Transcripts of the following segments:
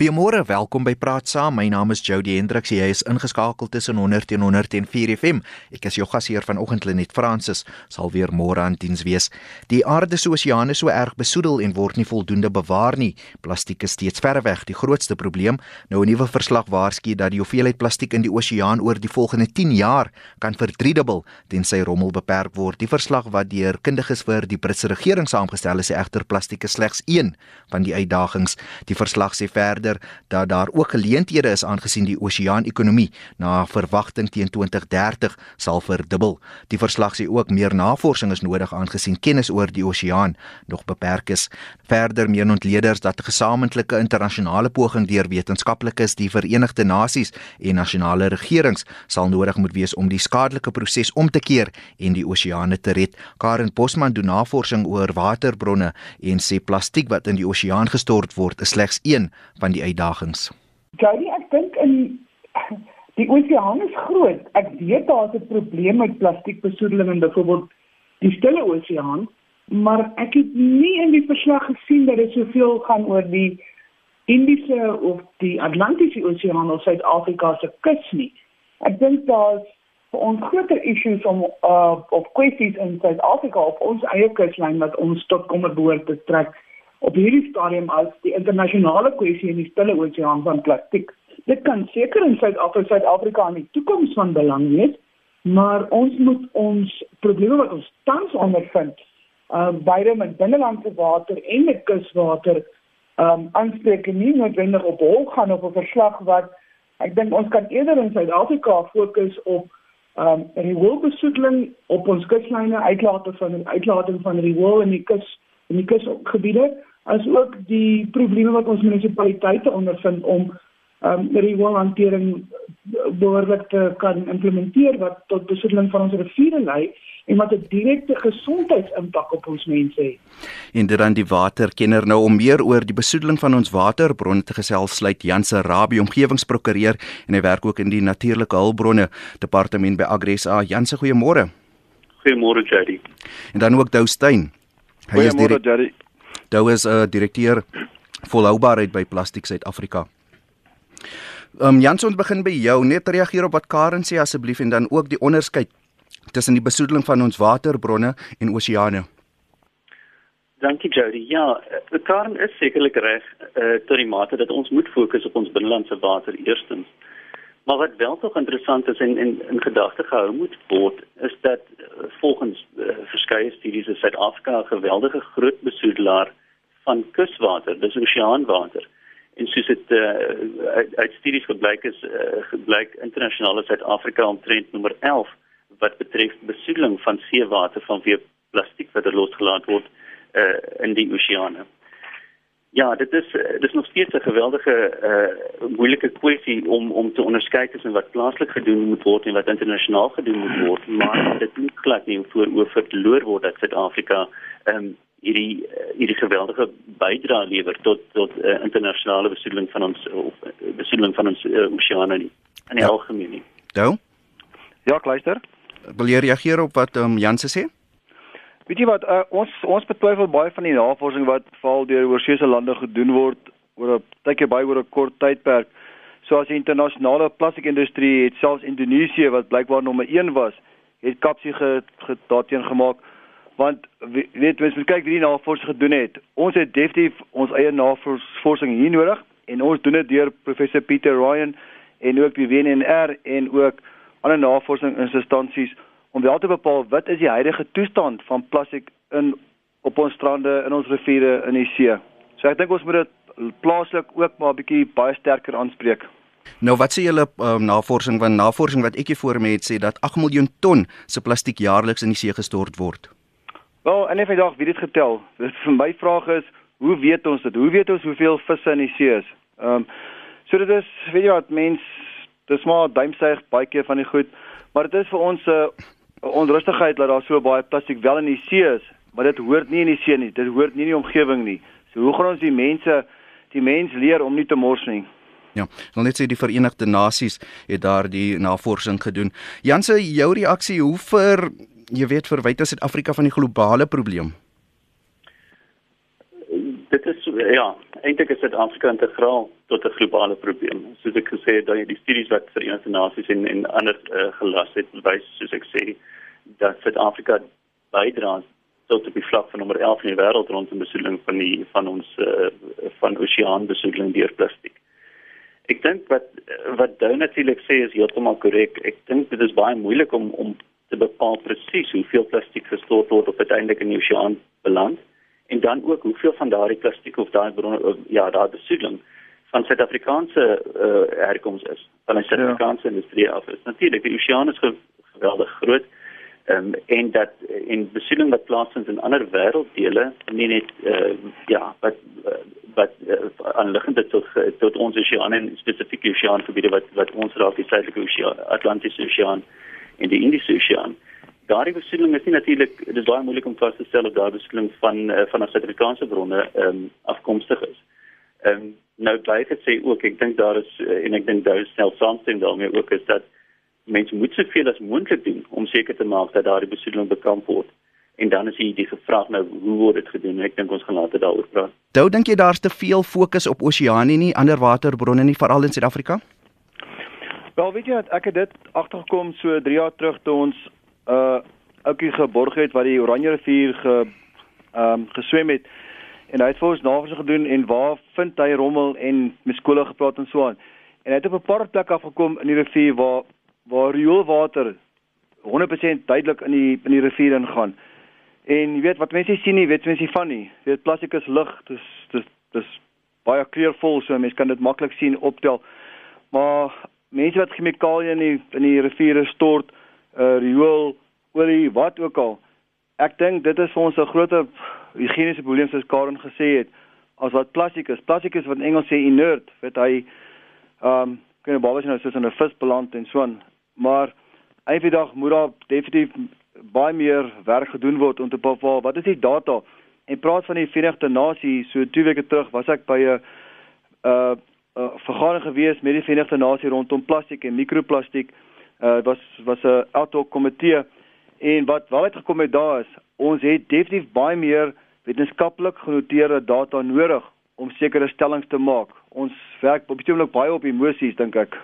Goeiemôre, welkom by Praat Saam. My naam is Jody Hendriks. Jy is ingeskakel tussen 100 en 104 FM. Ek is jou gasheer vanoggend Lenet Fransis. Sal weer môre aan diens wees. Die aarde se oseane so erg besoedel en word nie voldoende bewaar nie. Plastiek is steeds ver weg die grootste probleem. Nou 'n nuwe verslag waarsku dat die hoeveelheid plastiek in die oseaan oor die volgende 10 jaar kan verdriedubbel tensy rommel beperk word. Die verslag wat deur kundiges vir die Britse regering saamgestel is, sê egter plastiek is slegs een van die uitdagings. Die verslag sê verder verder dat daar ook geleenthede is aangesien die oseaan-ekonomie na verwagting teen 2030 sal verdubbel. Die verslag sê ook meer navorsing is nodig aangesien kennis oor die oseaan nog beperk is. Verder meen ontleeders dat 'n gesamentlike internasionale poging deur wetenskaplikes, die Verenigde Nasies en nasionale regerings sal nodig moet wees om die skadelike proses om te keer en die oseane te red. Karen Bosman doen navorsing oor waterbronne en sê plastiek wat in die oseaan gestort word is slegs een van die die uitdagings? Jody, ek dink in die oseaan is groot. Ek weet daar's 'n probleem met plastiekbesoedeling in byvoorbeeld die Stille Oseaan, maar ek het nie in die verslag gesien dat dit soveel gaan oor die Indiese of die Atlantiese Oseaan of Suid-Afrika se kus nie. Ek dink daar's vir ons groter issues om uh, of kwessies in Suid-Afrika op ons eie kuslyn wat ons tot kommer behoort te trek op hierdie stadium as die internasionale kwessie in die stille oseaan van plastiek. Dit kan seker in Suid-Afrika Suid-Afrika in die toekoms van belang wees, maar ons moet ons probleme wat ons tans ondervind, uh beide met binnelandse water en met kuswater, um aanspreek nie noodwendig op hol gaan op 'n verslag wat ek dink ons kan eerder in Suid-Afrika fokus op um rioolbesoedeling op ons kuslyne, uitlating van uitlating van riool in die kus in die kusgebiede as ook die probleme wat ons munisipaliteite ondervind om um rioolhantering behoorlik te kan implementeer wat tot besoedeling van ons riviere lei en wat 'n direkte gesondheidsimpak op ons mense het. En dit dan die waterkenner nou om meer oor die besoedeling van ons waterbronne te gesels sluit Jan se Rabie omgewingsprokureur en hy werk ook in die natuurlike hulpbronne departement by Agresa. Jan se goeiemôre. Goeiemôre Jady. En dan ook Dou Steyn. Hy is die Dou is 'n uh, direkteur volhoubaarheid by Plastiek Suid-Afrika. Ehm um, Janson begin by jou net reageer op wat Karen sê asseblief en dan ook die onderskeid tussen die besoedeling van ons waterbronne en oseane. Dankie Jody. Ja, uh, Karen is sekerlik reg uh, tot die mate dat ons moet fokus op ons binnelandse water eerstens. Maar wat wel tog interessant is en in in gedagte gehou moet word is dat volgens uh, verskeie studies is Suid-Afrika 'n geweldige groot besoedelaar van kuswater, dis oseaanwater. En soos dit uh, uit, uit studies gebleik is, uh, gebleik internasionale Suid-Afrika omtrent nommer 11 wat betref besoedeling van seewater vanweë plastiek wat er losgelaat word uh, in die oseane. Ja, dit is dis nog steeds 'n geweldige uh moeilike kwessie om om te onderskei tussen wat plaaslik gedoen moet word en wat internasionaal gedoen moet word, maar dit moet glad nie voor oor verloor word dat Suid-Afrika ehm um, hierdie hierdie geweldige bydrae lewer tot tot uh, internasionale besoedeling van ons of uh, besoedeling van ons uh, oseane nie in die ja. algemeen nie. Dou? Ja, kluister. Wil jy reageer op wat ehm um, Janse sê? Weet jy wat uh, ons ons betwyfel baie van die navorsing wat val deur oorsese lande gedoen word oor 'n tydjie baie oor 'n kort tydperk. So as die internasionale plastiekindustrie het selfs Indonesië wat blykbaar nommer 1 was, het kapsie gedaateen gemaak want weet mens moet kyk wie die navorsing gedoen het. Ons het definitief ons eie navorsing hier nodig en ons doen dit deur professor Pieter Ryan en ook die WNR en ook ander navorsingsinstansies om wel te bepaal wat is die huidige toestand van plastiek in op ons strande, in ons riviere, in die see. So ek dink ons moet dit plaaslik ook maar 'n bietjie baie sterker aanspreek. Nou wat sê julle um, navorsing van navorsing wat ek hier voor my het sê dat 8 miljoen ton se plastiek jaarliks in die see gestort word. Wel, en effe dag wie dit getel. Dit vir my vraag is, hoe weet ons dit? Hoe weet ons hoeveel visse in die see is? Ehm um, so dit is weet jy wat mens dis maar duimsuig baie keer van die goed, maar dit is vir ons 'n uh, onrustigheid dat daar so baie plastiek wel in die see is, maar dit hoort nie in die see nie. Dit hoort nie in die omgewing nie. So hoe gaan ons die mense die mens leer om nie te mors nie? Ja, wil net sê die Verenigde Nasies het daardie navorsing gedoen. Janse, jou reaksie hoe vir jy weet verwyte Suid-Afrika van die globale probleem? Dit is ja, eintlik is Suid-Afrika integraal tot 'n globale probleem. Soos ek gesê het, daai die studies wat Verenigde Nasies en en ander uh, gelas het, wys soos ek sê dat Suid-Afrika bydra tot die vlak van nommer 11 in die wêreld rondom besoedeling van die van ons uh, van oseaanbesoedeling deur plastiek. Ek dink wat wat Dou natuurlik sê is heeltemal korrek. Ek dink dit is baie moeilik om om te bepaal presies hoeveel plastiek gestort word op uiteindelik in die oseaan beland en dan ook hoeveel van daardie plastiek of daai bronne ja daai besoedeling van Suid-Afrikaanse uh, herkoms is van 'n Suid-Afrikaanse ja. industrie af is natuurlik die oseaan is geweldig groot um, en dat in besoedeling wat plaasvind in ander wêrelddele nie net uh, ja wat wat uh, aanliggend tot tot ons oseaan en spesifiek oseaangebiede wat wat ons raak die suidelike oseaan Atlantiese oseaan en die Indiese oseaan daardie besoedeling is nie natuurlik dit is baie moeilik om vas te stel of daardie besoedeling van uh, van Suid-Afrikaanse bronne ehm um, afkomstig is. Ehm um, nou baie het sê ook ek dink daar is uh, en ek dink daar is selfs saamstem daarmee ook is dat mense moet soveel as moontlik doen om seker te maak dat daardie besoedeling bekamp word. En dan is hier die vraag nou hoe word dit gedoen? Ek dink ons gaan later daaroor praat. Dou dink jy daar's te veel fokus op oseane nie, ander waterbronne nie, veral in Suid-Afrika? Wel, weet jy wat ek het dit agtergekom so 3 jaar terug toe ons uh ouetjie geborg het wat die Oranje rivier ge ehm um, geswem het en hy het vir ons navorsing gedoen en waar vind hy rommel en met skole gepraat en so aan. En hy het op 'n paar plekke afgekom in die rivier waar waar rioolwater 100% duidelik in die in die rivier ingaan. En jy weet wat mense sien nie, weet mense van nie. Jy weet plastiek is lig, dis dis dis baie kleurvol so mense kan dit maklik sien optel. Maar mense wat chemikalieë in die in die riviere stort, uh, riool, olie, wat ook al. Ek dink dit is vir ons 'n groter higieniese probleem soos Karen gesê het as wat plastiek is. Plastiek is wat in Engels sê inert, wat hy ehm um, kan 'n babas nou soos in 'n vis beland en so aan. Maar eendag moet daar definitief baie meer werk gedoen word om te bepaal wat is die data en praat van die Verenigde Nasies so 2 weke terug was ek by 'n uh 'n vergadering gewees met die Verenigde Nasies rondom plastiek en mikroplastiek uh was was 'n auto komitee en wat wat het gekom met daar is ons het definitief baie meer wetenskaplik genoteerde data nodig om sekere stellings te maak. Ons werk op die oomblik baie op emosies dink ek.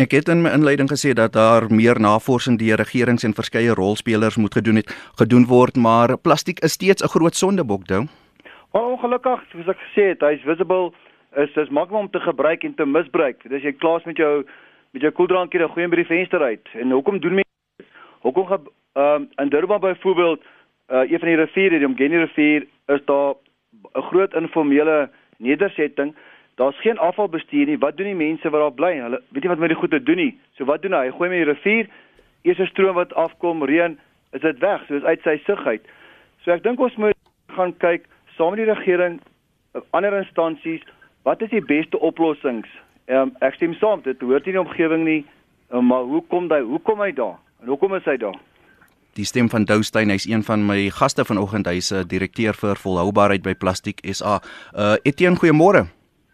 Ek het in my inleiding gesê dat daar meer navorsing deur regerings en verskeie rolspelers moet gedoen het gedoen word, maar plastiek is steeds 'n groot sondebok, dou. Maar ongelukkig, soos ek gesê het, hy's visible is dis maklik om te gebruik en te misbruik. Dis jy klaar met jou met jou koeldrankie dan gooi hom by die venster uit. En hoekom doen mense? Hoekom gaan ehm um, in Durban byvoorbeeld uh een van die riviere, die Umgeni rivier, is daar 'n groot informele nedersetting. Daar's geen afvalbestuur nie. Wat doen die mense wat daar bly? Hulle weet nie wat met die goede doen nie. So wat doen hy? Hy gooi hom in die rivier. Eers 'n stroom wat afkom, reën, is dit weg. So is uit sy sig uit. So ek dink ons moet gaan kyk saam met die regering, ander instansies, wat is die beste oplossings Ehm um, ek stem saam, dit hoort nie in die omgewing nie, um, maar hoe kom hy? Hoe kom hy daar? En hoekom is hy daar? Die stem van Doustein, hy's een van my gaste vanoggend. Hy's 'n direkteur vir volhoubaarheid by Plastiek SA. Uh Etienne, goeiemôre.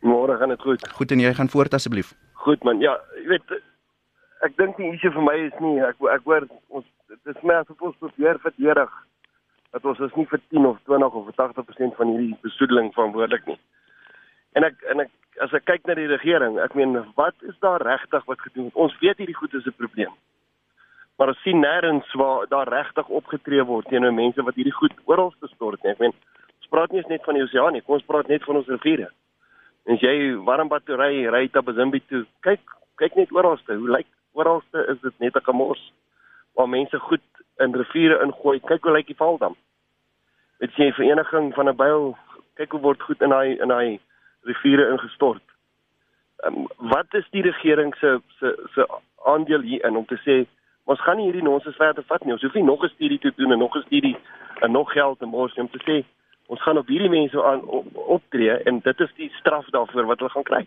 Môre gaan dit goed. Goed en jy gaan voort asseblief. Goed man. Ja, jy weet ek dink nie ietsie vir my is nie. Ek ek hoor ons dit is my asof ons probeer verdedig dat ons is nie vir 10 of 20 of 80% van hierdie besoedeling verantwoordelik nie. En ek en ek as ek kyk na die regering, ek meen wat is daar regtig wat gedoen word? Ons weet hierdie goed is 'n probleem. Maar ons sien nêrens waar daar regtig opgetree word teenoor mense wat hierdie goed oral gestort het. Ek meen ons praat nie eens net van die oseaan nie, kom ons praat net van ons riviere. En jy warm battery ry ta Bezimbi toe. Kyk, kyk net oralste. Hoe lyk oralste is dit net 'n gemors waar mense goed in riviere ingooi. Kyk hoe lyk die Valdam. Dit sê vereniging van 'n byl. Kyk hoe word goed in daai in daai riviere ingestort. Um, wat is die regering se se se aandeel hierin om te sê ons gaan nie hierdie nonsens verder vat nie. Ons hoef nie nog 'n studie te doen en nog 'n studie en nog geld te mors om te sê ons gaan op hierdie mense aan optree en dit is die straf daarvoor wat hulle gaan kry.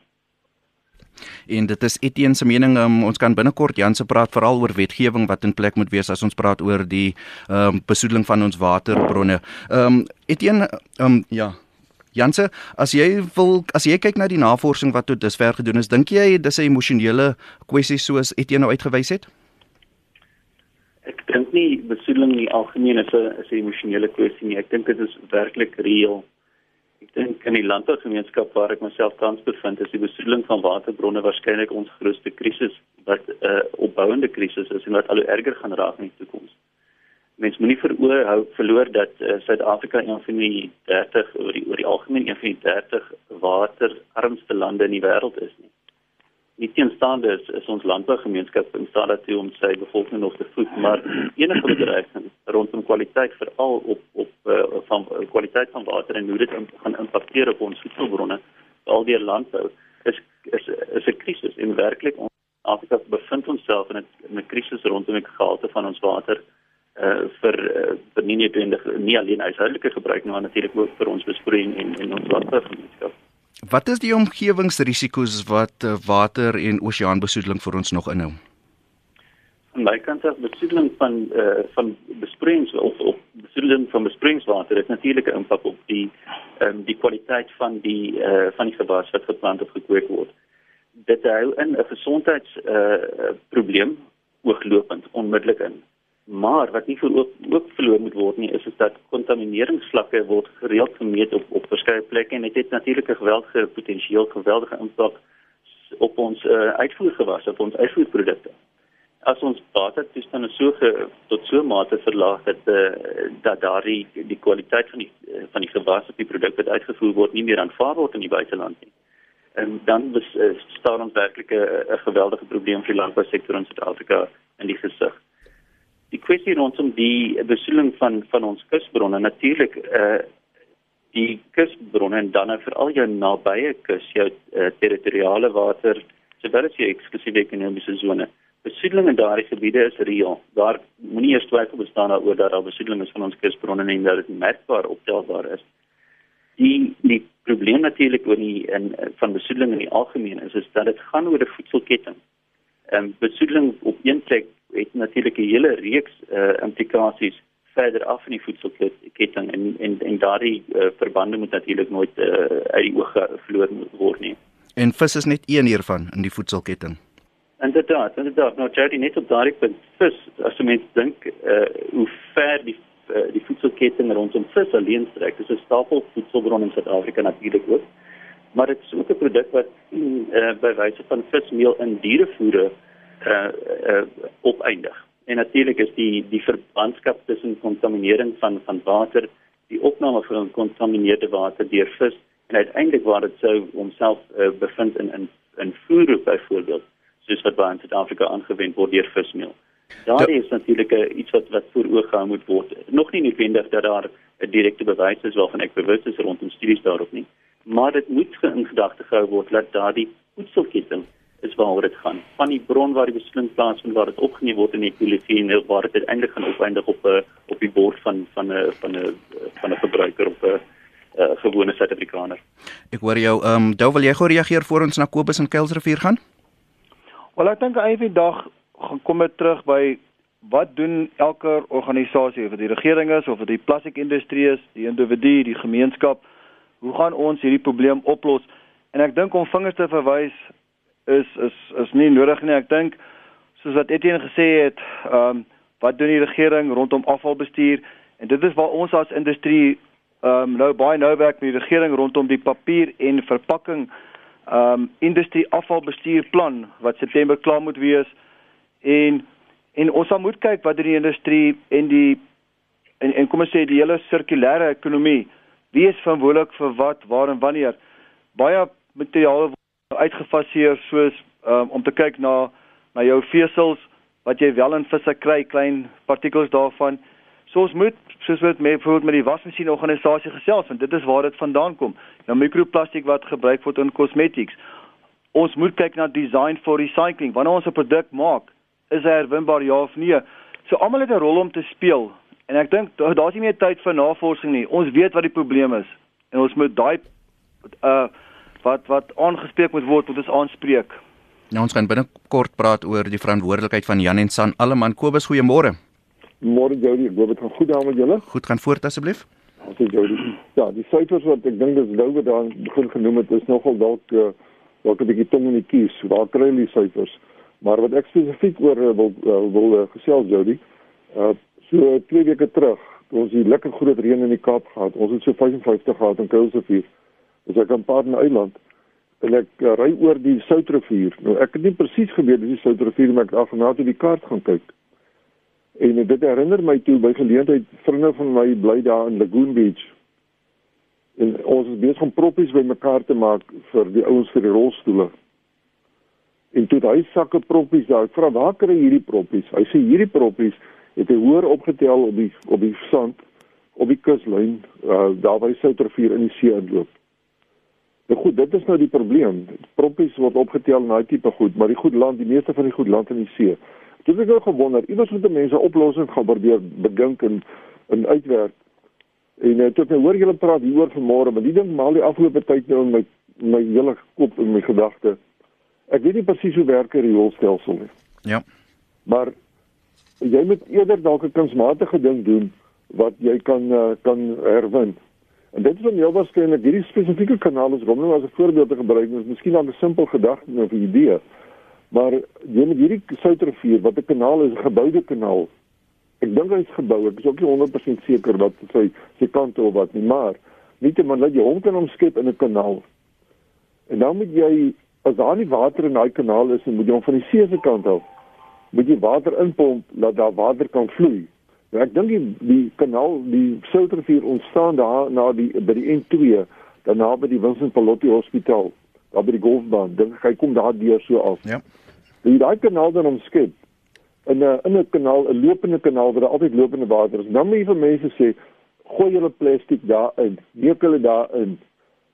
En dit is Etienne se mening um, ons kan binnekort Jan se praat veral oor wetgewing wat in plek moet wees as ons praat oor die ehm um, besoedeling van ons waterbronne. Ehm um, Etienne ehm um, ja Janse, as jy wil as jy kyk na die navorsing wat tot dusver gedoen is, dink jy dis 'n emosionele kwessie soos Etienne nou uitgewys het? Ek dink nie besoedeling nie algemeen is 'n is 'n emosionele kwessie nie. Ek dink dit is werklik reëel. Ek dink in die landbougemeenskap waar ek myself tans bevind, is die besoedeling van waterbronne waarskynlik ons grootste krisis wat 'n uh, opbouende krisis is en wat al hoe erger gaan raak in die toekoms. Mens moenie veroor hou verloor dat uh, Suid-Afrika een van die 30 oor die oor die algemeen een van die 30 waterarmste lande in die wêreld is nie. Nie teenstaande is, is ons landbougemeenskap in staat daartoe om sy bevolking nog te voed, maar enige bedreiging rondom kwaliteit veral op op uh, van uh, kwaliteit van water en hoe dit gaan impakteer op ons voedselbronne, al die landbou is is is 'n krisis en werklik ons Afrika bevind homself in 'n krisis rondom die gehalte van ons water uh vir uh, vir nie net nie alleen huishoudelike gebruik maar natuurlik ook vir ons besproeiing en en ons landbougemeenskap. Wat is die omgewingsrisiko's wat uh, water en oseaanbesoedeling vir ons nog inhou? Aan my kant af besoedeling van eh uh, van besproeiings of of besoedeling van besproeiingswater het natuurlik 'n impak op die ehm um, die kwaliteit van die eh uh, van die gewas wat geplant of gekweek word. Dit hou in 'n gesondheids eh uh, probleem ooglopend onmiddellik in. Maar wat nie ook, ook verloor moet word nie is is dat kontamineringsvlakke word gereeld gemeet op op verskeie plekke en dit het natuurlik 'n geweldige potensieel geweldige impak op ons uh, uitvoergewasse, op ons uitvoerprodukte. As ons watertoestande so ge, tot so mate verlaag dat uh, dat daardie die kwaliteit van die uh, van die gewasse op die produk wat uitgevoer word nie meer aanvaar word in die buiteland nie. En dan is uh, staan ons werklik 'n geweldige probleem vir die landbousektor in Suid-Afrika in die gesig die kwessie rondom die besoedeling van van ons kusbronne natuurlik eh uh, die kusbronne en dan veral jou nabye kus jou uh, territoriale water sowel as jou eksklusiewe ekonomiese sone. Besoedeling in daardie gebiede is reël daar moenie eers twyfel bestaan daaroor dat daar besoedeling is van ons kusbronne en dat dit merkbaar optelbaar is. Die die probleem natuurlik oor die in van besoedeling in die algemeen is is dat dit gaan oor 'n voedselketting. En um, besoedeling op een plek het natuurlik 'n hele reeks uh, implikasies verder af in die voedselketting en en en daardie uh, verbande moet natuurlik nooit uh, uit die oog verloor word nie. En vis is net een hiervan in die voedselketting. Inderdaad, inderdaad. Nou Jody net op daardie punt vis as jy mens dink uh, hoe ver die uh, die voedselketting rondom vis alleen strek. Dis 'n stapel voedselbron in Suid-Afrika natuurlik ook. Maar dit is ook 'n produk wat uh, by wyse van vismeel in dierevoere uh uh opeindig. En natuurlik is die die verbandskap tussen kontaminering van van water, die opname van gekontamineerde water deur vis en uiteindelik waar dit sou homself uh, bevind in in in voer byvoorbeeld, soos wat by in Suid-Afrika aangewend word deur vismeel. Daar is natuurlik uh, iets wat wat voor oog gehou moet word. Nog nie noodwendig dat daar 'n direkte bewys is waarvan ek bewus is rondom studies daarop nie, maar dit moet in gedagte gehou word dat daardie voedselketting is waaroor dit gaan. Van die bron waar die besoedeling plaasvind waar dit opgeneem word in die ekologie en waar dit uiteindelik gaan opeindig op 'n eh, op die bord van van 'n van 'n van 'n verbruiker of 'n uh, gewone Suid-Afrikaner. Ek hoor jou, ehm um, Dou, wil jy gou reageer voor ons na Kobus en Kuilsrivier gaan? Wel ek dink eendag dag gaan kom dit terug by wat doen elke organisasie of dit die regering is of dit die plastiekindustrie is, die individu, die gemeenskap, hoe gaan ons hierdie probleem oplos? En ek dink om vingers te verwys is is is nie nodig nie. Ek dink soos wat Etienne gesê het, ehm um, wat doen die regering rondom afvalbestuur? En dit is waar ons as industrie ehm um, nou baie nou werk met die regering rondom die papier en verpakking ehm um, industrie afvalbestuurplan wat September klaar moet wees. En en ons moet kyk wat die industrie en die en en kom ons sê die hele sirkulêre ekonomie wie is verantwoordelik vir wat, waar en wanneer? Baie materiale uitgefaseer soos um, om te kyk na na jou vesels wat jy wel in visse kry, klein partikels daarvan. So ons moet soos wat met bijvoorbeeld met die wasmasjien organisasie gesels want dit is waar dit vandaan kom. Nou mikroplastiek wat gebruik word in cosmetics. Ons moet kyk na design for recycling. Wanneer ons 'n produk maak, is hy herwinbaar ja of nee? So almal het 'n rol om te speel. En ek dink daar's nie meer tyd vir navorsing nie. Ons weet wat die probleem is en ons moet daai uh wat wat aangespreek moet word, moet ons aanspreek. Nou ons gaan binnekort praat oor die verantwoordelikheid van Jan en San Alleman. Kobus, goeiemôre. Môre Jody, ek hoop dit gaan goed daar met julle. Goed gaan voort asseblief. Dankie Jody. Ja, die syfers wat ek dink dis nou wat daar begin genoem het, is nogal dalk uh, dalk 'n bietjie tong in die kies. Waar kry jy die syfers? Maar wat ek spesifiek oor uh, wil uh, wil uh, gesels Jody, uh so twee weke terug ons het lekker groot reën in die Kaap gehad. Ons het so 55 gehad in Kuilsrivier. Dis ek aan Paarden Eiland en ek uh, ry oor die Soutrivier. Nou ek het nie presies geweet dis die Soutrivier maar ek het afgenaat op die kaart gaan kyk. En dit herinner my toe by geleentheid vriende van my bly daar in Lagoon Beach. En ons is besig om proppies bymekaar te maak vir die ouens vir die rolstoele. En toe hy sakke proppies daar, ek vra waar kry hierdie proppies? Hy sê hierdie proppies het hy hoor opgetel op die op die sand op die kuslyn uh, daar by Soutrivier in die see inloop. Nou goed, dit is nou die probleem. Proppies word opgetel in daai tipe goed, maar die goed land, die meeste van die goed land in die see. Toe het nou gewonder, iewers moet mense 'n oplossing gaan probeer bedink en en uitwerk. En uh, toe ek nou hoor julle praat hieroor vanmôre, maar die ding maal die afgelope tyd nou in my my hele kop en my gedagte. Ek weet nie presies hoe werk 'n rioolstelsel nie. Ja. Maar jy moet eerder dalk 'n kunsmatige ding doen wat jy kan uh, kan herwin. En dit is om jou waarskynlik hierdie spesifieke kanaal om nou as 'n voorbeeld te gebruik, is miskien dan 'n simpel gedagte of 'n idee. Maar jy hierdie Soutrivier wat 'n kanaal is, 'n geboude kanaal. Ek dink hy's gebou, ek is ook nie 100% seker wat sy sy kante of wat nie, maar nietemin dat jy hom kan omskep in 'n kanaal. En dan moet jy as daar nie water in daai kanaal is, moet jy hom van die see se kant af moet jy water inpomp dat daar water kan vloei. Nou ek dink die die kanaal, die Soutrivier ontstaan daar na die by die N2, daarna by die Vincent Pallotti Hospitaal, daar by die golfbaan. Dink hy kom daar deur so af. Ja. Die daai kanaal dan omskep in 'n in 'n kanaal, 'n lopende kanaal waar daar altyd lopende water is. Dan moet jy vir mense sê, gooi julle plastiek daarin, neek hulle daarin.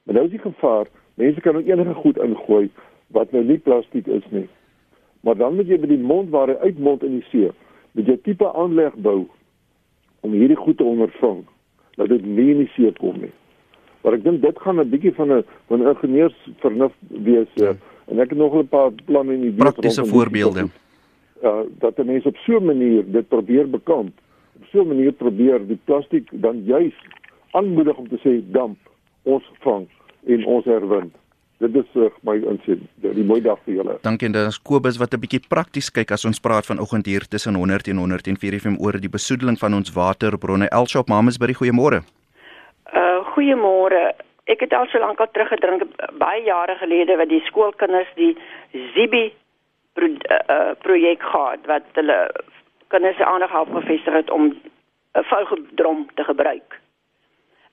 Maar nou is die gevaar, mense kan ook enige goed ingooi wat nou nie plastiek is nie. Maar dan moet jy by die mond waar hy uitmond in die see, moet jy tipe aanleg bou om hierdie goed te ondervang dat dit nie in die see kom nie. Maar ek dink dit gaan 'n bietjie van 'n van 'n ingenieursvernuf wees ja. en ek het nog 'n paar planne en idees praktiese voorbeelde. Ja, dat mense op so 'n manier dit probeer bekamp. Op so 'n manier probeer die plastiek dan juis aanmoedig om te sê damp, ons vang en ons herwin. Dit is uh, my insig. Die mooi dag vir julle. Dankie en dan is Kobus wat 'n bietjie prakties kyk as ons praat vanoggend hier tussen 100 en 104 FM oor die besoedeling van ons waterbronne. Elshop Mamasbury, goeiemôre. Uh goeiemôre. Ek het al so lank al teruggedrink baie jare gelede wat die skoolkinders die Zibi pro, uh, projek gehad wat hulle kinders aandag help gefestig het om 'n vougedrom te gebruik.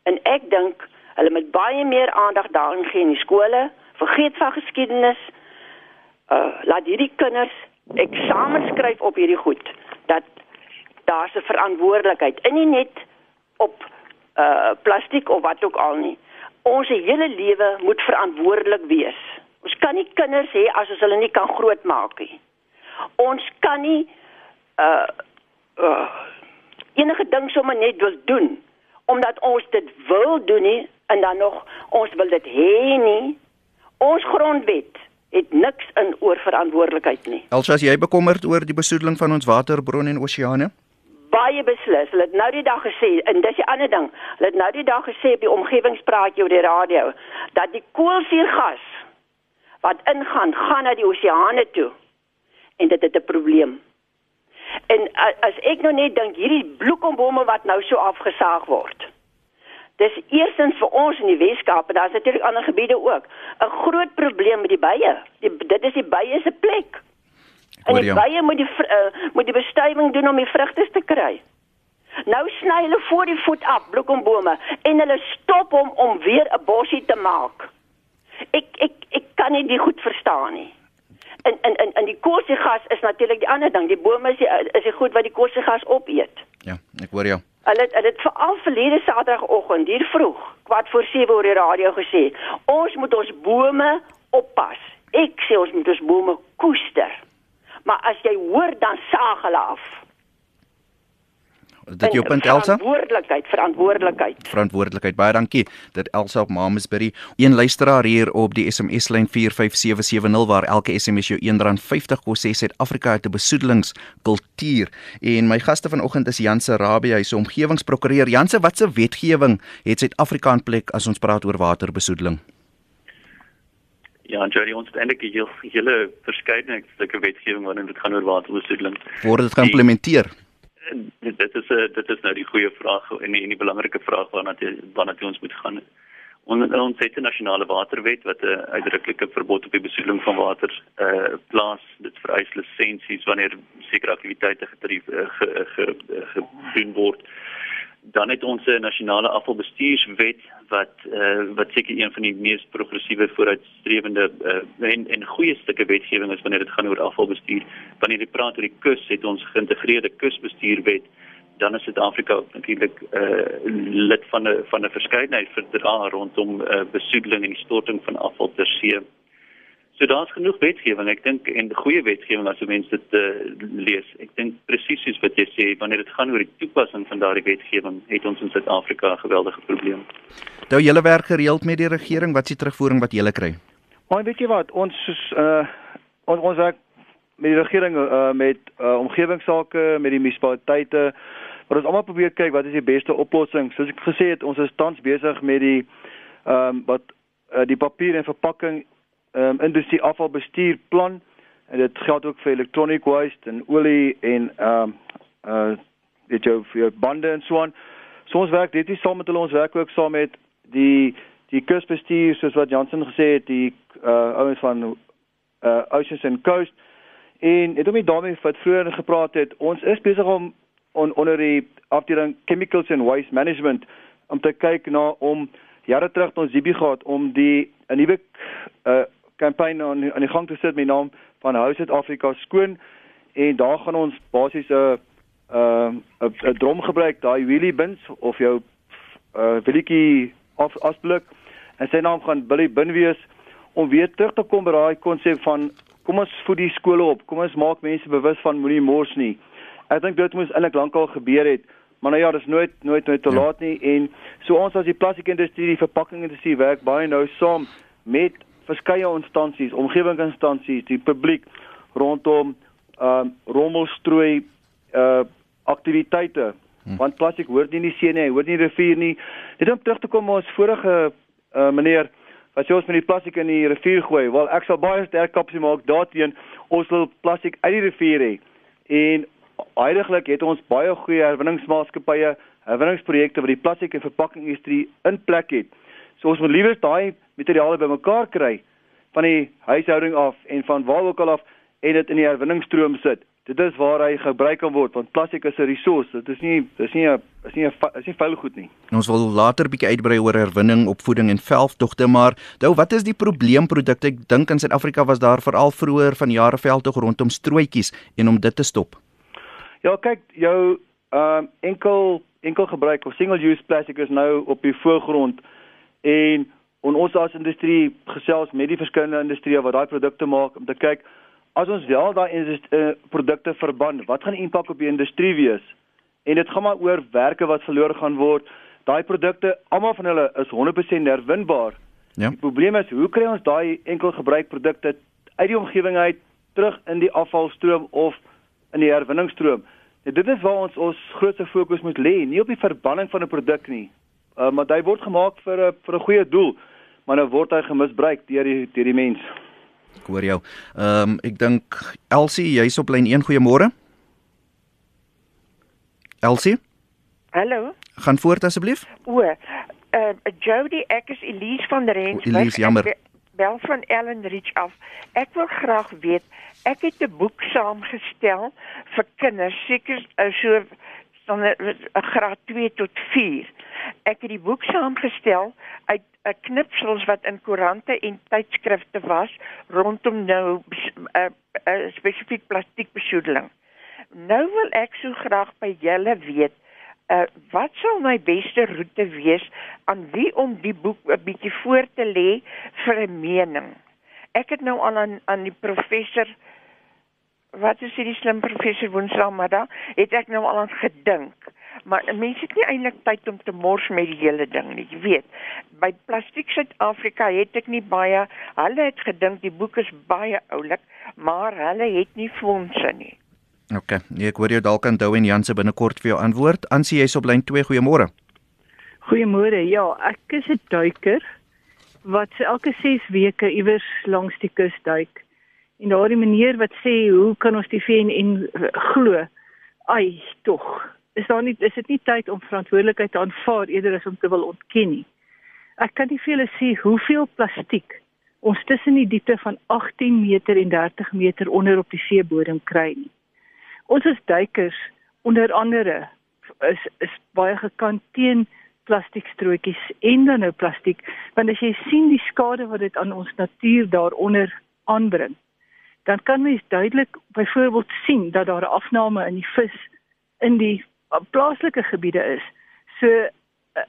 En ek dink hulle moet baie meer aandag daarin gee in die skole, vergeet van geskiedenis. Uh laat hierdie kinders eksamens skryf op hierdie goed dat daar 'n verantwoordelikheid in nie net op uh plastiek of wat ook al nie. Ons hele lewe moet verantwoordelik wees. Ons kan nie kinders hê as ons hulle nie kan grootmaak nie. Ons kan nie uh uh enige ding sommer net wil doen omdat ons dit wil doen nie en dan nog ons wil dit hê nie. Ons grondwet het niks in oor verantwoordelikheid nie. Elsa, as jy bekommerd oor die besoedeling van ons waterbronne en oseane? baie beslis. Hulle het nou die dag gesê en dis 'n ander ding. Hulle het nou die dag gesê op die omgewingspraatjie op die radio dat die koolsuurgas wat ingaan, gaan na die oseane toe. En dit het 'n probleem. En as ek nou net dink hierdie bloekombome wat nou so afgesaag word. Dis eerstens vir ons in die Weskaap en daar's natuurlik ander gebiede ook 'n groot probleem met die bye. Die, dit is die bye se plek. En die bye moet die uh, moet die bestuiving doen om die vrugte te kry. Nou sny hulle voor die voet af bloekombome en hulle stop hom om weer 'n bossie te maak. Ek ek ek kan nie dit goed verstaan nie. En en en en die koolstofgas is natuurlik die ander ding. Die bome is die, is die goed wat die koolstofgas opeet. Ja, ek hoor jou. Hulle het dit veral verlede Saterdagoggend hier vroeg, kwart voor 7 oor die radio gesê. Ons moet ons bome oppas. Ek sê ons moet ons bome koester. Maar as jy hoor dan saag hulle af. Dit jou punt Elsa? Verantwoordelikheid, verantwoordelikheid. Verantwoordelikheid. Baie dankie. Dit Elsa op Mamasbury. Een luisteraar hier op die SMS lyn 45770 waar elke SMS jou R1.50 kos sê Suid-Afrika het 'n besoedelingskultuur. En my gaste vanoggend is Jan Sarabia, hy's omgewingsprokureur. Jan, watse wetgewing het Suid-Afrika in plek as ons praat oor waterbesoedeling? Ja, Jerry, ons het eintlik 'n hele, hele verskeidenheid sulke wetgewing waarin dit gaan oor waterbesoedeling. Word dit geïmplementeer? Dit is 'n dit is nou die goeie vraag en die, en die belangrike vraag waarna jy waarna jy ons moet gaan. Ons ons het 'n nasionale waterwet wat 'n uitdruklike verbod op die besoedeling van water uh plaas. Dit vereis lisensies wanneer sekere aktiwiteite getref uh, ge, ge, ge, gedoen word. Uh dan het ons 'n nasionale afvalbestuurswet wat uh, wat seker een van die mees progressiewe vooruitstrewende uh, en en goeie stukke wetgewing is wanneer dit gaan oor afvalbestuur. Wanneer jy praat oor die kus, het ons geïntegreerde kusbestuurwet. Dan is Suid-Afrika natuurlik uh, lid van 'n van 'n verskeidenheid verdrae rondom uh, besoedeling en storting van afval ter see. So daar's genoeg wetgewing. Ek dink en goeie wetgewing as mense dit uh, lees. Ek dink presies soos wat jy sê, wanneer dit gaan oor die toepassing van daardie wetgewing, het ons in Suid-Afrika 'n geweldige probleem. Nou julle werk gereeld met die regering, wat s'ie terugvoering wat julle kry? Maar weet jy wat, ons soos uh ons ons werk met die regering uh met uh omgewingsake, met die munisipaliteite, maar ons almal probeer kyk wat is die beste oplossing. Soos ek gesê het, ons is tans besig met die ehm um, wat uh, die papier en verpakking um, industrie afvalbestuurplan en dit geld ook vir electronic waste en olie en ehm um, uh weet jy vir bande en so aan. So ons werk dit is saam met hulle ons werk ook saam met die die kusbestuur soos wat Jansen gesê het die uh ouens van uh Oceans and Coast en het hom nie daarmee wat vroeër gepraat het. Ons is besig om on, onder die afdeling chemicals and waste management om te kyk na om jare terug ons Zibi gehad om die 'n nuwe uh kampanje aan aan die gang te sit met naam van Hou Suid-Afrika skoon. En daar gaan ons basies 'n 'n 'n drom gebruik daai wheelie bins of jou uh wheelie of asblik. En sy naam gaan Billy Bin wees om weer terug te kom by daai konsep van kom ons voed die skole op kom ons maak mense bewus van moenie mors nie. Ek dink dit moes eintlik lankal gebeur het maar nou ja dis nooit nooit nooit te ja. laat nie. En so ons as die plastiekindustrie die verpakkingindustrie werk baie nou saam met verskeie instansies, omgewingsinstansies, die publiek rondom ehm uh, rommelstrooi uh aktiwiteite. Hm. Want plastiek hoort nie in die see nie, hoort nie in die rivier nie. Net om terug te kom ons vorige uh meneer wat sê ons met die plastiek in die rivier gooi. Wel, ek sal baie sterk kapsie maak daarteen ons wil plastiek uit die rivier hê. En heidaglik het ons baie goeie herwinningsmaatskappye, herwinningsprojekte wat die plastiek en verpakkingindustrie in plek het. So ons moet liewer daai materiale bymekaar kry van die huishouding af en van waar ook al af en dit in die herwinningsstroom sit. Dit is waar hy gebruik kan word want plastiek is 'n resurs. Dit is nie dis nie 'n is nie 'n is nie vuil goed nie. Ons wil later bietjie uitbrei oor herwinning, opvoeding en veltogte, maar nou wat is die probleemprodukte? Ek dink in Suid-Afrika was daar veral vroeër van jare veldtog rondom strooitjies en om dit te stop. Ja, kyk, jou ehm uh, enkel enkel gebruik of single use plastiek is nou op die voorgrond en en ons as industrie gesels met die verskillende industrieë wat daai produkte maak om te kyk as ons wel daai uh, produkte verban, wat gaan die impak op die industrie wees? En dit gaan maar oor werke wat verlore gaan word. Daai produkte, almal van hulle is 100% herwinbaar. Ja. Die probleem is, hoe kry ons daai enkel gebruik produkte uit die omgewing uit terug in die afvalstroom of in die herwinningsstroom? Ja, dit is waar ons ons grootste fokus moet lê, nie op die verbanning van 'n produk nie, uh, maar hy word gemaak vir 'n vir 'n goeie doel, maar nou word hy gemisbruik deur die deur die mens. Ek hoor jou. Ehm um, ek dink Elsie, jy's op lyn 1. Goeiemôre. Elsie? Hallo. Gaan voort asseblief. O, uh, Jody, ek is Elise van der Rens. Elise, jammer. Bel van Ellen Rich af. Ek wil graag weet, ek het 'n boek saamgestel vir kinders, seker uh, so 'n graad 2 tot 4. Ek het die boek saamgestel uit uh, knipsels wat in koerante en tydskrifte was rondom nou 'n uh, uh, spesifiek plastiekbesoedeling. Nou wil ek so graag by julle weet, uh, wat sou my beste roete wees aan wie om die boek 'n bietjie voor te lê vir 'n mening? Ek het nou al aan aan die professor wat is hierdie slim professor Woensdag maar dan het ek nou al aan gedink. Maar mense het nie eintlik tyd om te mors met die hele ding nie. Jy weet, by Plastiek Suid-Afrika het ek nie baie. Hulle het gedink die boek is baie oulik, maar hulle het nie fondse nie. OK, ek hoor jou dalk aan Dou en Janse binnekort vir jou antwoord. Ansie, jy's op lyn 2. Goeiemôre. Goeiemôre. Ja, ek is 'n duiker wat elke 6 weke iewers langs die kus duik en daardie meneer wat sê hoe kan ons die VN glo ai tog is daar nie is dit nie tyd om verantwoordelikheid te aanvaar eerder as om te wil ontken nie. Ek kan nie vir julle sê hoeveel plastiek ons tussen die diepte van 18 meter en 30 meter onder op die seebodem kry nie. Ons as duikers onder andere is is baie gekant teen plastiekstrootjies en dan nou plastiek want as jy sien die skade wat dit aan ons natuur daaronder aanbring dan kan mens duidelik byvoorbeeld sien dat daar 'n afname in die vis in die plaaslike gebiede is. So uh,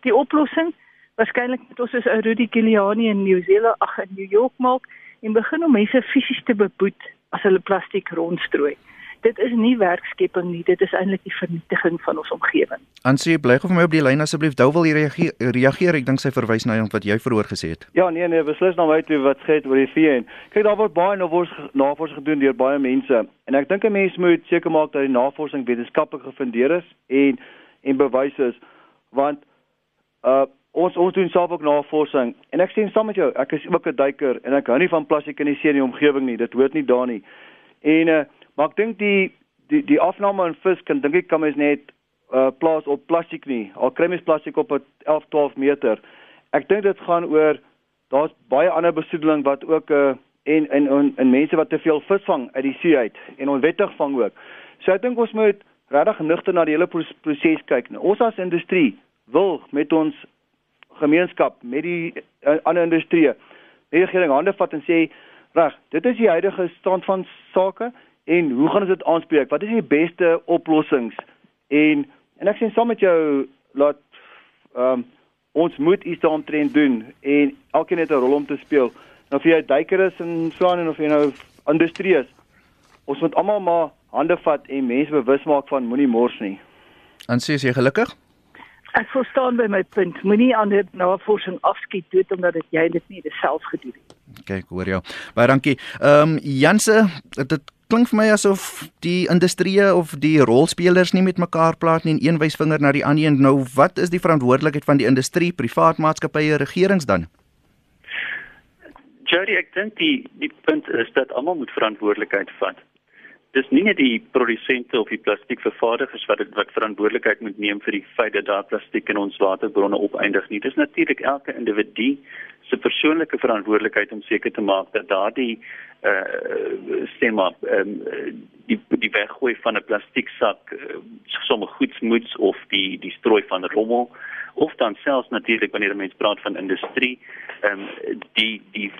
die oplossing waarskynlik moet ons soos ou Rudy Giuliani in Nieu-Seeland ag in New York maak en begin om mense fisies te beboet as hulle plastiek rondstrooi. Dit is nie werkskepping nie, dit is eintlik die vernietiging van ons omgewing. Ansie, bly gou vir my op die lyn asseblief. Dou wil reageer. Reageer, ek dink sy verwys na wat jy vroeër gesê het. Ja, nee nee, beslis na my toe wat sê oor die VN. Kyk, daar word baie navorsing gedoen deur baie mense en ek dink 'n mens moet seker maak dat die navorsing wetenskaplik gefundeer is en en bewys is want uh ons ons doen self ook navorsing en ek sien saam met jou ek is ook 'n duiker en ek hou nie van plastiek in die see in die omgewing nie dit hoort nie daar nie en uh, maar ek dink die die die afname in vis kan dink ek kan mens net uh, plaas op plastiek nie. Al kry mens plastiek op 11 12 meter. Ek dink dit gaan oor daar's baie ander besoedeling wat ook uh, en en en, en mense wat te veel vis vang uit die see uit en onwettig vang ook. So ek dink ons moet regtig nugter na die hele proses kyk. Nou ons as industrie wil met ons gemeenskap met die uh, ander industrieë regering hande vat en sê reg dit is die huidige stand van sake en hoe gaan ons dit aanspreek wat is die beste oplossings en en ek sien saam met jou laat um, ons moet iets daaromtrent doen en elkeen het 'n rol om te speel nou vir jy duiker is en so aan en of jy nou industrie is ons moet almal maar hande vat en mense bewus maak van moenie mors nie en sê jy gelukkig Ek verstaan by my punt. Moenie ander navorsing afskiet dood omdat dit jy dit nie self gedoen het. Kyk, hoor jou. Baie dankie. Ehm um, Janse, dit klink vir my asof die industrie of die rolspelers nie met mekaar praat nie en een wys vinger na die ander en nou wat is die verantwoordelikheid van die industrie, privaat maatskappye, regerings dan? Jody, ek dink die die punt is dat almal moet verantwoordelikheid vat dis nie net die produsente of die plastiekvervaardigers wat dit wat verantwoordelikheid moet neem vir die feit dat daar plastiek in ons waterbronne opeindig nie. Dis natuurlik elke individu se persoonlike verantwoordelikheid om seker te maak dat daardie uh eh, stem maar um, die die weggooi van 'n plastieksak uh, sommer goedsmoeds of die die strooi van rommel of dan selfs natuurlik wanneer mense praat van industrie ehm um, die die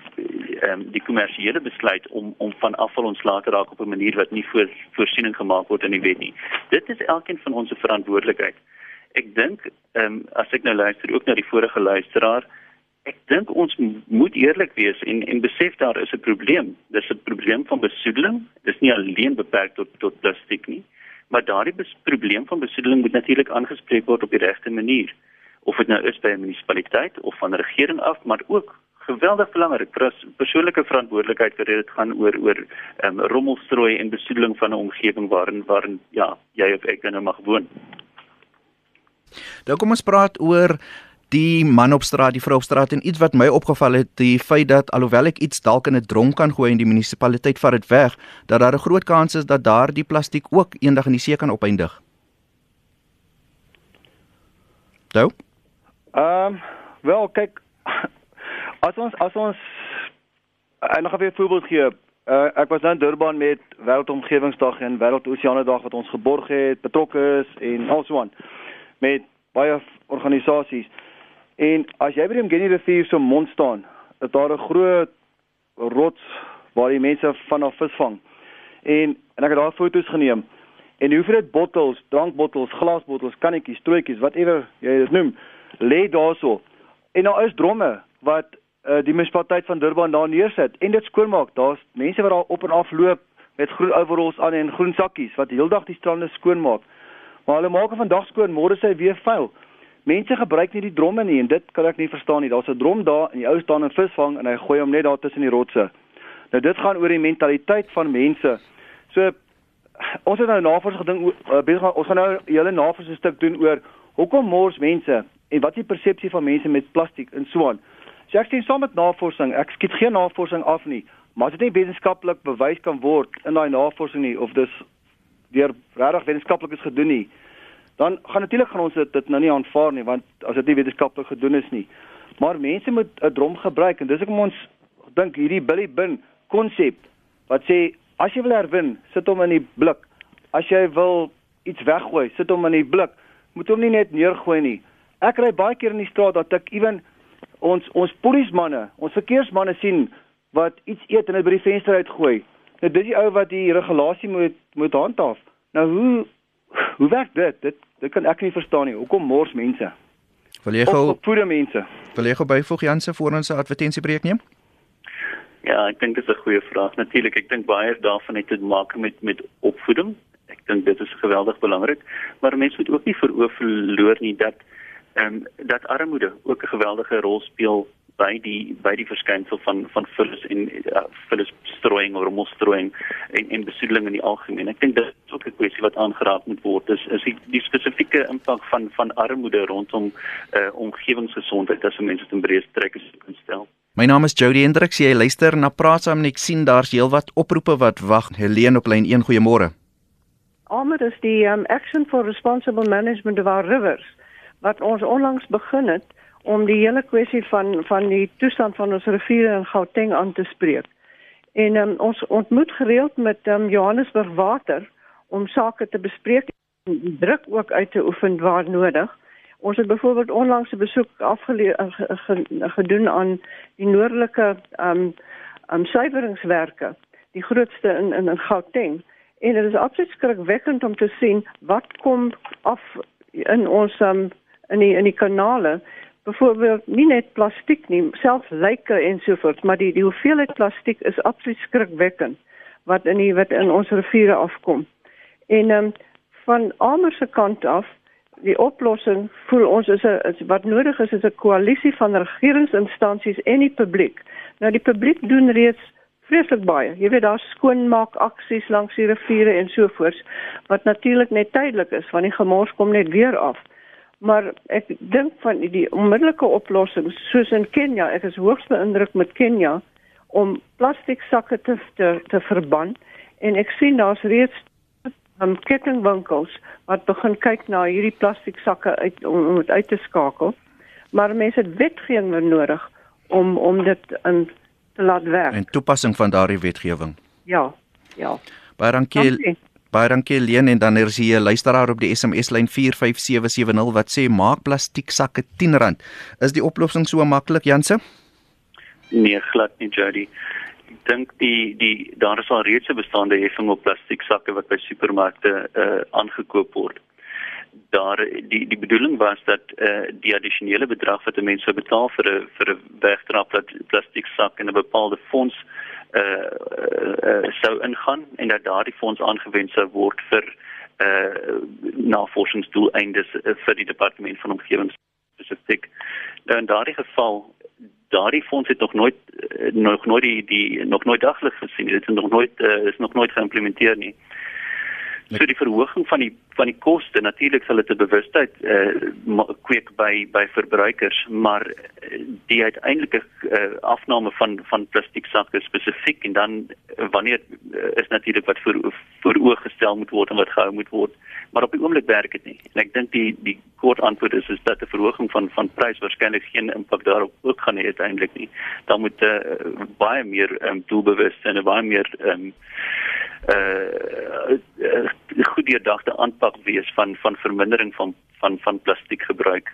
ehm um, die kommersiële besluit om om van afval ontslae te raak op 'n manier wat nie voor voorsiening gemaak word in die wet nie. Dit is elkeen van ons se verantwoordelikheid. Ek dink ehm um, as ek nou luister ook na die vorige luisteraar, ek dink ons moet eerlik wees en en besef daar is 'n probleem. Dis 'n probleem van besoedeling. Dis nie alleen beperk tot tot plastiek nie, maar daardie probleem van besoedeling moet natuurlik aangespreek word op die regte manier of dit nou is by 'n munisipaliteit of van 'n regering af, maar ook geweldig belangrik persoonlike verantwoordelikheid vir dit gaan oor oor um, rommelstrooi en besoedeling van 'n omgewing waarin waarin ja, jy of ek nou mag woon. Nou kom ons praat oor die man op straat, die vrou op straat en iets wat my opgeval het, die feit dat alhoewel ek iets dalk in 'n dronk kan gooi en die munisipaliteit vat dit weg, dat daar 'n groot kans is dat daardie plastiek ook eendag in die see kan opeindig. Toe? Ehm um, wel kyk as ons as ons en nog 'n voorbeeld gee. Uh, ek was nou in Durban met Wêreldomgewingsdag en Wêreldoseanedag wat ons geborg het, betrokke is en alsoan met baie organisasies. En as jy by die Mgeni rivier so mond staan, is daar 'n groot rots waar die mense vanaf vis vang. En en ek het daar foto's geneem. En hoe vir dit bottels, drankbottels, glasbottels, kannetjies, strootjies, whatever jy dit noem, lê daarso. En daar is dromme wat uh, die munisipaliteit van Durban daar neersit en dit skoonmaak. Daar's mense wat daar op en af loop met groen overalls aan en groen sakkies wat heeldag die strande skoonmaak. Maar hulle maak vandag skoon, môre sê weer vuil. Mense gebruik nie die dromme nie en dit kan ek nie verstaan nie. Daar's 'n drom daar en die ou staan en visvang en hy gooi hom net daar tussen die rotse. Nou dit gaan oor die mentaliteit van mense. So ons het nou navorsing gedink uh, besig ons gaan nou 'n hele navorsing stuk doen oor hoekom mors mense en wat is die persepsie van mense met plastiek en so aan. So ek sien saam met navorsing, ek skiet geen navorsing af nie, maar as dit nie wetenskaplik bewys kan word in daai navorsing nie of dis deur regtig wetenskaplikes gedoen nie, dan gaan natuurlik gaan ons dit, dit nou nie aanvaar nie want as dit nie wetenskaplik gedoen is nie. Maar mense moet 'n drom gebruik en dis hoekom ons dink hierdie Billy Bin konsep wat sê as jy wil herwin, sit hom in die blik. As jy wil iets weggooi, sit hom in die blik. Moet hom nie net neergooi nie. Ek ry baie keer in die straat dat ek ewen ons ons polismanne, ons verkeersmanne sien wat iets eet en dit by die venster uitgooi. Nou dis die ou wat die regulasie moet moet handhaaf. Nou hoe hoe werk dit? Dit dit kan ek nie verstaan nie. Hoekom mors mense? Wil jy gou voede mense? Wil jy gou byvoeg Janse voor ons 'n advertensiebreek neem? Ja, ek dink dit is 'n goeie vraag. Natuurlik, ek dink baie daarvan het te maak met met opvoeding. Ek dink dit is geweldig belangrik, maar mense moet ook nie veroor verloor nie dat ehm um, dat armoede ook 'n geweldige rol speel by die by die verskynsel van van vullis en uh, vullis strooiing of rommelstrooiing en en besoedeling in die algemeen. Ek dink dit is ook 'n kwessie wat aangeraak moet word. Dis is die, die spesifieke impak van van armoede rondom uh, omgewingsgesondheid as mense dit in breë strekke kan stel. My naam is Jody Hendriks. Jy luister na Praat saam en ek sien daar's heelwat oproepe wat wag. Helene op lyn 1. Goeiemôre. Almal is die um, Action for Responsible Management of Our Rivers wat ons onlangs begin het om die hele kwessie van van die toestand van ons riviere in Gauteng aan te spreek. En um, ons ontmoet gereeld met um, Johannesburg Water om sake te bespreek en druk ook uit te oefen waar nodig. Ons het byvoorbeeld onlangs 'n besoek afgedoen aan die noordelike um um suiweringswerke, die grootste in in, in Gauteng. En dit is absoluut skrikwekkend om te sien wat kom af in ons um in die in die kanale byvoorbeeld nie net plastiek nie, selfs lyke ensovoorts, maar die die hoeveelheid plastiek is absoluut skrikwekkend wat in die wat in ons riviere afkom. En ehm um, van almal se kant af die oplossing voel ons is 'n wat nodig is is 'n koalisie van regeringsinstansies en die publiek. Nou die publiek doen reeds vreeslik baie. Jy weet daar's skoonmaak aksies langs die riviere en so voort wat natuurlik net tydelik is want die gemors kom net weer af. Maar ek dink van die onmiddellike oplossings soos in Kenia, ek is hoogs beïndruk met Kenia om plastiek sakke te te, te verban en ek sien daar's reeds um, kettingwinkels wat begin kyk na hierdie plastiek sakke uit om, om dit uit te skakel. Maar mense het wetgewing nodig om om dit in te laat werk. En toepassing van daardie wetgewing. Ja. Ja. Baie dankie. dankie. Baie dankie Leen en dan is hier 'n luisteraar op die SMS lyn 45770 wat sê maak plastiek sakke R10. Is die oplossing so maklik Janse? Nee, glad nie Jody. Ek dink die die daar is al reeds 'n bestaande heffing op plastiek sakke wat by supermarkte uh aangekoop word. Daar die die bedoeling was dat uh die addisionele bedrag wat mense sou betaal vir 'n vir 'n wegdra plastiek sak in 'n bepaalde fonds uh, uh sou ingaan en dat daardie fonds aangewend sou word vir uh navorsingsdoeleindes vir die departement van omgewing spesifiek. Nou in daardie geval daardie fonds het nog nooit nog nooit die, die nog nooit daglig gesien. Dit is nog nooit uh, is nog nooit geïmplementeer nie. So die verhoging van die van die koste natuurlik sal dit 'n bewustheid eh uh, kweek by by verbruikers, maar eh, die uiteindelike uh, afname van van plastiek sakke spesifiek en dan uh, wanneer uh, is natuurlik wat voor voor oog gestel moet word en wat gehou moet word. Maar op die oomblik werk dit nie. En ek dink die die kort antwoord is is dat 'n verhoging van van prys waarskynlik geen impak daarop ook gaan hê uiteindelik nie. Dan moet uh, baie meer um, doelbewus en baie meer um, uh, uh goed deurdagte aanpak wees van van vermindering van van van plastiek gebruik.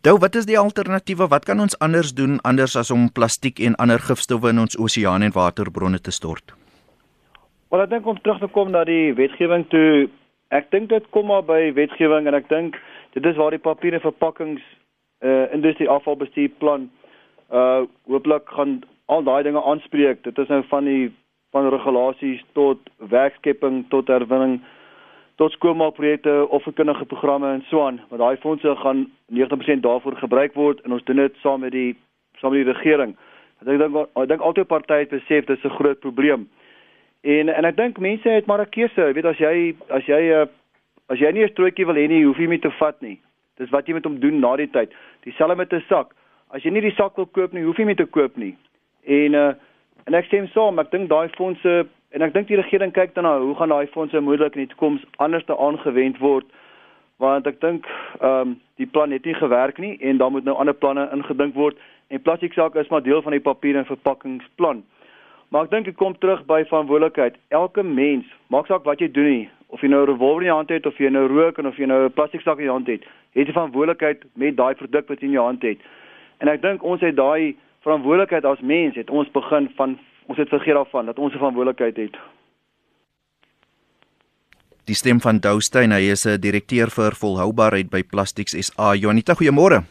Dou, wat is die alternatiewe? Wat kan ons anders doen anders as om plastiek en ander gifstowwe in ons oseane en waterbronne te stort? Wel, ek dink om terug te kom na die wetgewing toe, ek dink dit kom maar by wetgewing en ek dink dit is waar die papier en verpakkings uh industrie afvalbestuurplan uh hooplik gaan al daai dinge aanspreek. Dit is nou van die van regulasies tot werkskepping tot herwinning tot skoolmaakprojekte of verkundige programme en so aan. Maar daai fondse gaan 90% daarvoor gebruik word en ons doen dit saam met die saam met die regering. Ek dink ek dink altyd partye het besef dit is 'n groot probleem. En en ek dink mense het maar 'n keuse, jy weet as jy as jy as jy nie 'n strootjie wil hê nie, hoef jy nie te vat nie. Dis wat jy met hom doen na die tyd. Dieselfde met 'n sak. As jy nie die sak wil koop nie, hoef jy nie te koop nie. En uh En ek stem saam, ek dink daai fondse En ek dink die regering kyk dan na hoe gaan daai fondse moontlik in die toekoms anders te aangewend word want ek dink ehm um, die plan het nie gewerk nie en daar moet nou ander planne ingedink word en plastieksakke is maar deel van die papier en verpakkingsplan. Maar ek dink dit kom terug by verantwoordelikheid. Elke mens, maak saak wat jy doen nie, of jy nou 'n revolver in jou hand het of jy nou rook en of jy nou 'n plastieksak in jou hand het, het jy verantwoordelikheid met daai produk wat jy in jou hand het. En ek dink ons het daai verantwoordelikheid as mens het ons begin van ons het vergeet daarvan dat ons 'n verantwoordelikheid het. Die stem van Doustein, hy is 'n direkteur vir volhoubaarheid by Plastics SA. Janita, goeiemôre.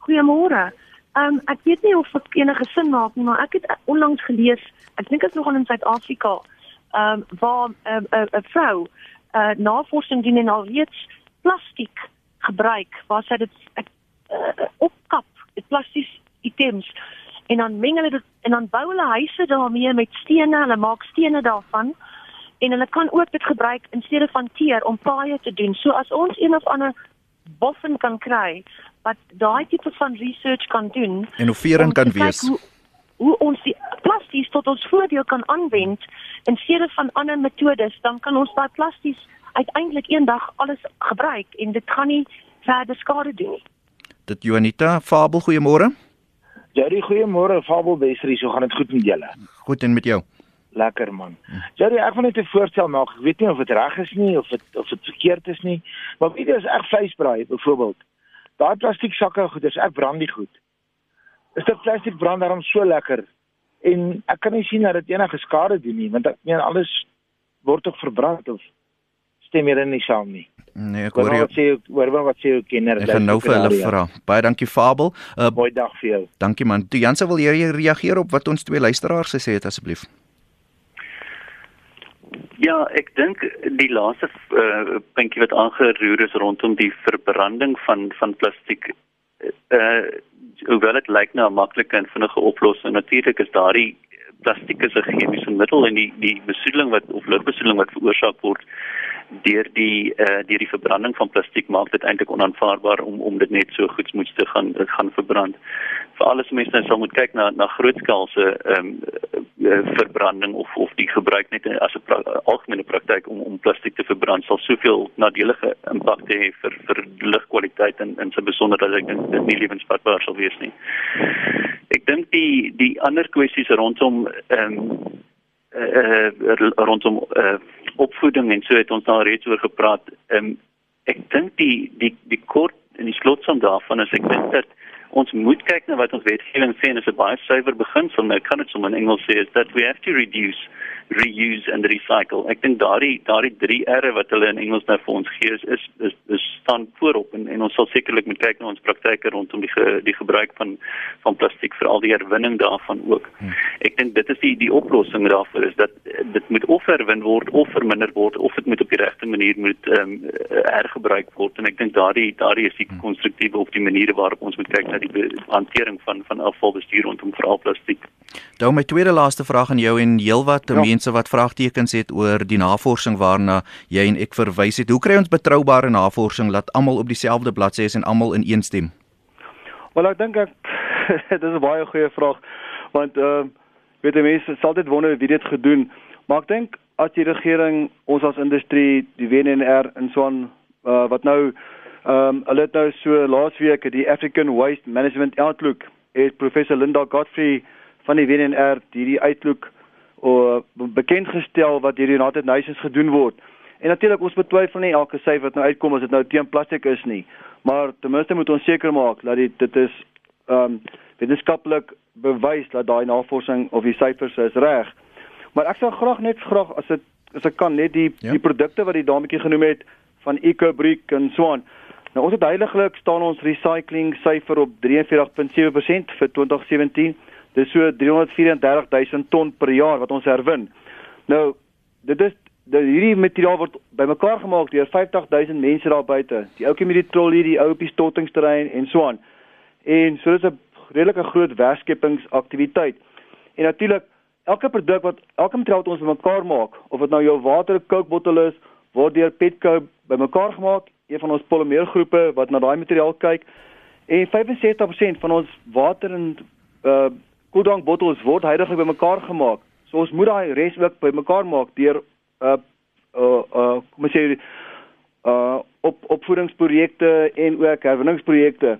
Goeiemôre. Ehm um, ek weet nie of dit enige sin maak nie, maar ek het onlangs gelees, ek dink dit is nogal in Suid-Afrika, ehm um, waar 'n uh, 'n vrou uh, navorsing doen en al reeds plastiek gebruik waar sy dit uh, opkap, dit plastiek items en dan meng hulle dit en dan bou hulle huise daarmee met stene, hulle maak stene daarvan en hulle kan ook dit gebruik in steede van teer om paaie te doen. So as ons een of ander boffin kan kry wat daai tipe van research kan doen en hoe vering kan wees. Hoe, hoe ons die plastiek tot ons voordeel kan aanwend in steede van ander metodes, dan kan ons daai plastiek uiteindelik eendag alles gebruik en dit gaan nie verder skade doen nie. Dit Juanita, Fabel, goeiemôre. Jerry, goeiemôre. Fabel Wesrie, so gaan dit goed met julle? Goed en met jou? Lekker man. Jerry, ek wil net 'n voorstel maak. Ek weet nie of dit reg is nie of dit of dit verkeerd is nie, maar weet jy as ek vleisbraai byvoorbeeld, daai plastiek sakke goed, as ek brand die goed. Is dit plastiek brand daarom so lekker? En ek kan nie sien dat dit enige skade doen nie, want ek meen alles word tog verbrand of stem jy dan nie saam nie? Nee, ek hoor jy hoor wat sê jou kenner. Ek gaan nou vir hulle vra. Baie dankie Fabel. Uh, Mooi dag vir jou. Dankie man. Toe Janse wil jy reageer op wat ons twee luisteraars gesê het asseblief. Ja, ek dink die laaste uh, puntjie wat aangeroer is rondom die verbranding van van plastiek uh hoewel dit lyk na 'n maklike en vinnige oplossing, natuurlik is daardie plastiek is 'n chemiese middel en die die besoedeling wat of lugbesoedeling wat veroorsaak word deur die uh, deur die verbranding van plastiek maak dit eintlik onaanvaarbaar om om dit net so goed moet te gaan dit gaan verbrand. Vir alles mense dan sal moet kyk na na grootskaalse ehm um, uh, verbranding of of die gebruik net as 'n pra algemene praktyk om om plastiek te verbrand sal soveel nadelige impakte hê vir vir lugkwaliteit en en so besonder dat ek dit nie lewensvatbaar sal wees nie. Ek dink die die ander kwessies rondom ehm um, uh, rondom uh, opvoeding en so het ons daar reeds oor gepraat. Um, ek dink die die die kort en die slotsom daarvan is ek dink dat ons moet kyk na wat ons wetgewing sê en dit is 'n baie suiwer beginsel. Nou kan dit sommer in Engels sê is that we have to reduce reuse and recycle. Ek dink daardie daardie 3 R'e wat hulle in Engels nou vir ons gee is is is, is staan voorop en en ons sal sekerlik moet kyk na ons praktyke rondom die ge, die gebruik van van plastiek vir al die herwinning daarvan ook. Hmm. Ek dink dit is die die oplossing daarvoor is dat dit moet of herwin word of verminder word of dit moet op die regte manier moet ehm um, hergebruik word en ek dink daardie daardie is die hmm. konstruktiewe of die maniere waarop ons moet kyk na die hantering van van afvalbestuur rondom veral plastiek. Nou my tweede laaste vraag aan jou en heelwat ja. mense wat vraagtekens het oor die navorsing waarna jy en ek verwys het. Hoe kry ons betroubare navorsing dat almal op dieselfde bladsy is en almal in een stem? Wel ek dink ek dit is 'n baie goeie vraag want ehm uh, weet jy mense sal dit wonder wie dit gedoen. Maar ek dink as die regering ons as industrie die WNR in Swan uh, wat nou ehm um, hulle het nou so laasweek die African Waste Management Outlook het professor Linda Godfrey van die WNR hierdie uitloop of bekend gestel wat deur die United Nations gedoen word. En natuurlik ons betwyfel nie elke syfer wat nou uitkom as dit nou teen plastiek is nie, maar ten minste moet ons seker maak dat dit dit is ehm um, wetenskaplik bewys dat daai navorsing of die syfers is reg. Maar ek sou graag net graag as dit as ek kan net die ja. die produkte wat die dametjie genoem het van EcoBrick en so aan. Nou ons het heiliglik staan ons recycling syfer op 43.7% vir 2017 Dis so 334000 ton per jaar wat ons herwin. Nou, dit is dat hierdie materiaal word bymekaar gemaak deur 50000 mense daar buite. Die ouetjie met die trollie, die ou op die stottingsterrein en so aan. En so is 'n redelike groot werkskepingsaktiwiteit. En natuurlik elke produk wat elke materiaal wat ons bymekaar maak, of dit nou jou water of Coke bottel is, word deur Petco bymekaar gemaak, een van ons polymeergroepe wat na daai materiaal kyk. En 65% van ons water en uh koeldrank bottels word heidaglik bymekaar gemaak So ons moet daai res ook bymekaar maak deur uh uh uh kom ons sê uh op opvoedingsprojekte en ook herwinningsprojekte.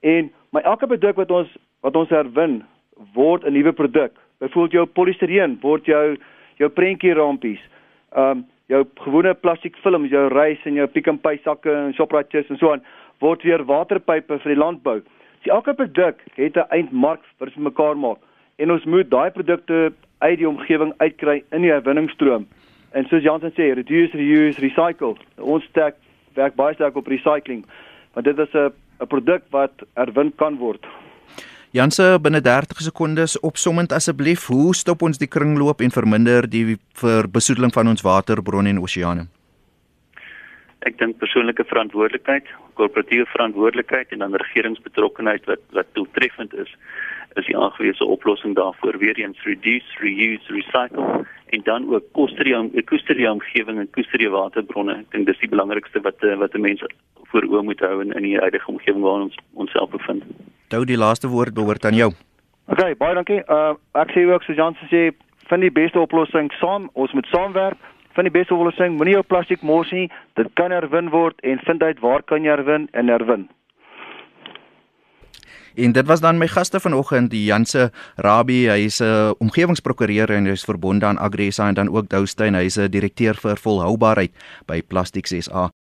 En my elke produk wat ons wat ons herwin word 'n nuwe produk. Byvoorbeeld jou polistireen word jou jou prentjie rampies. Um jou gewone plastiek film, jou rys en jou Pick n Pay sakke en Shoprite en so aan word weer waterpype vir die landbou. So elke produk het 'n eindmark vir se mekaar maak en ons moet daai produkte uit die omgewing uitkry in die herwinningsstroom. En soos Jansen sê, reduce, reuse, recycle. Ons sterk werk baie sterk op recycling want dit is 'n 'n produk wat herwin kan word. Janse binne 30 sekondes opsommend asseblief, hoe stop ons die kringloop en verminder die verbesoedeling van ons waterbronne en oseane? Ek dink persoonlike verantwoordelikheid, korporatiewe verantwoordelikheid en dan regeringsbetrokkenheid wat wat doeltreffend is, is die aangewese oplossing daarvoor. Weer eens reduce, reuse, recycle en dan ook koester die koester die omgewing en koester die waterbronne. Ek dink dis die belangrikste wat wat 'n mens voor oë moet hou in in die huidige omgewing waarin ons onsself bevind. Dou die laaste woord behoort aan jou. OK, baie dankie. Uh ek sê ook so Jansen sê vind die beste oplossing saam. Ons moet saamwerk. Vind die beste oplossing. Moenie jou plastiek mors nie. Dit kan herwin word en vind uit waar kan jy herwin en herwin. En dit was dan my gaste vanoggend, die Janse Rabbi, hy is 'n uh, omgewingsprokureur en hy is verbonde aan Agresa en dan ook Doustein, hy is 'n direkteur vir volhoubaarheid by Plastics SA.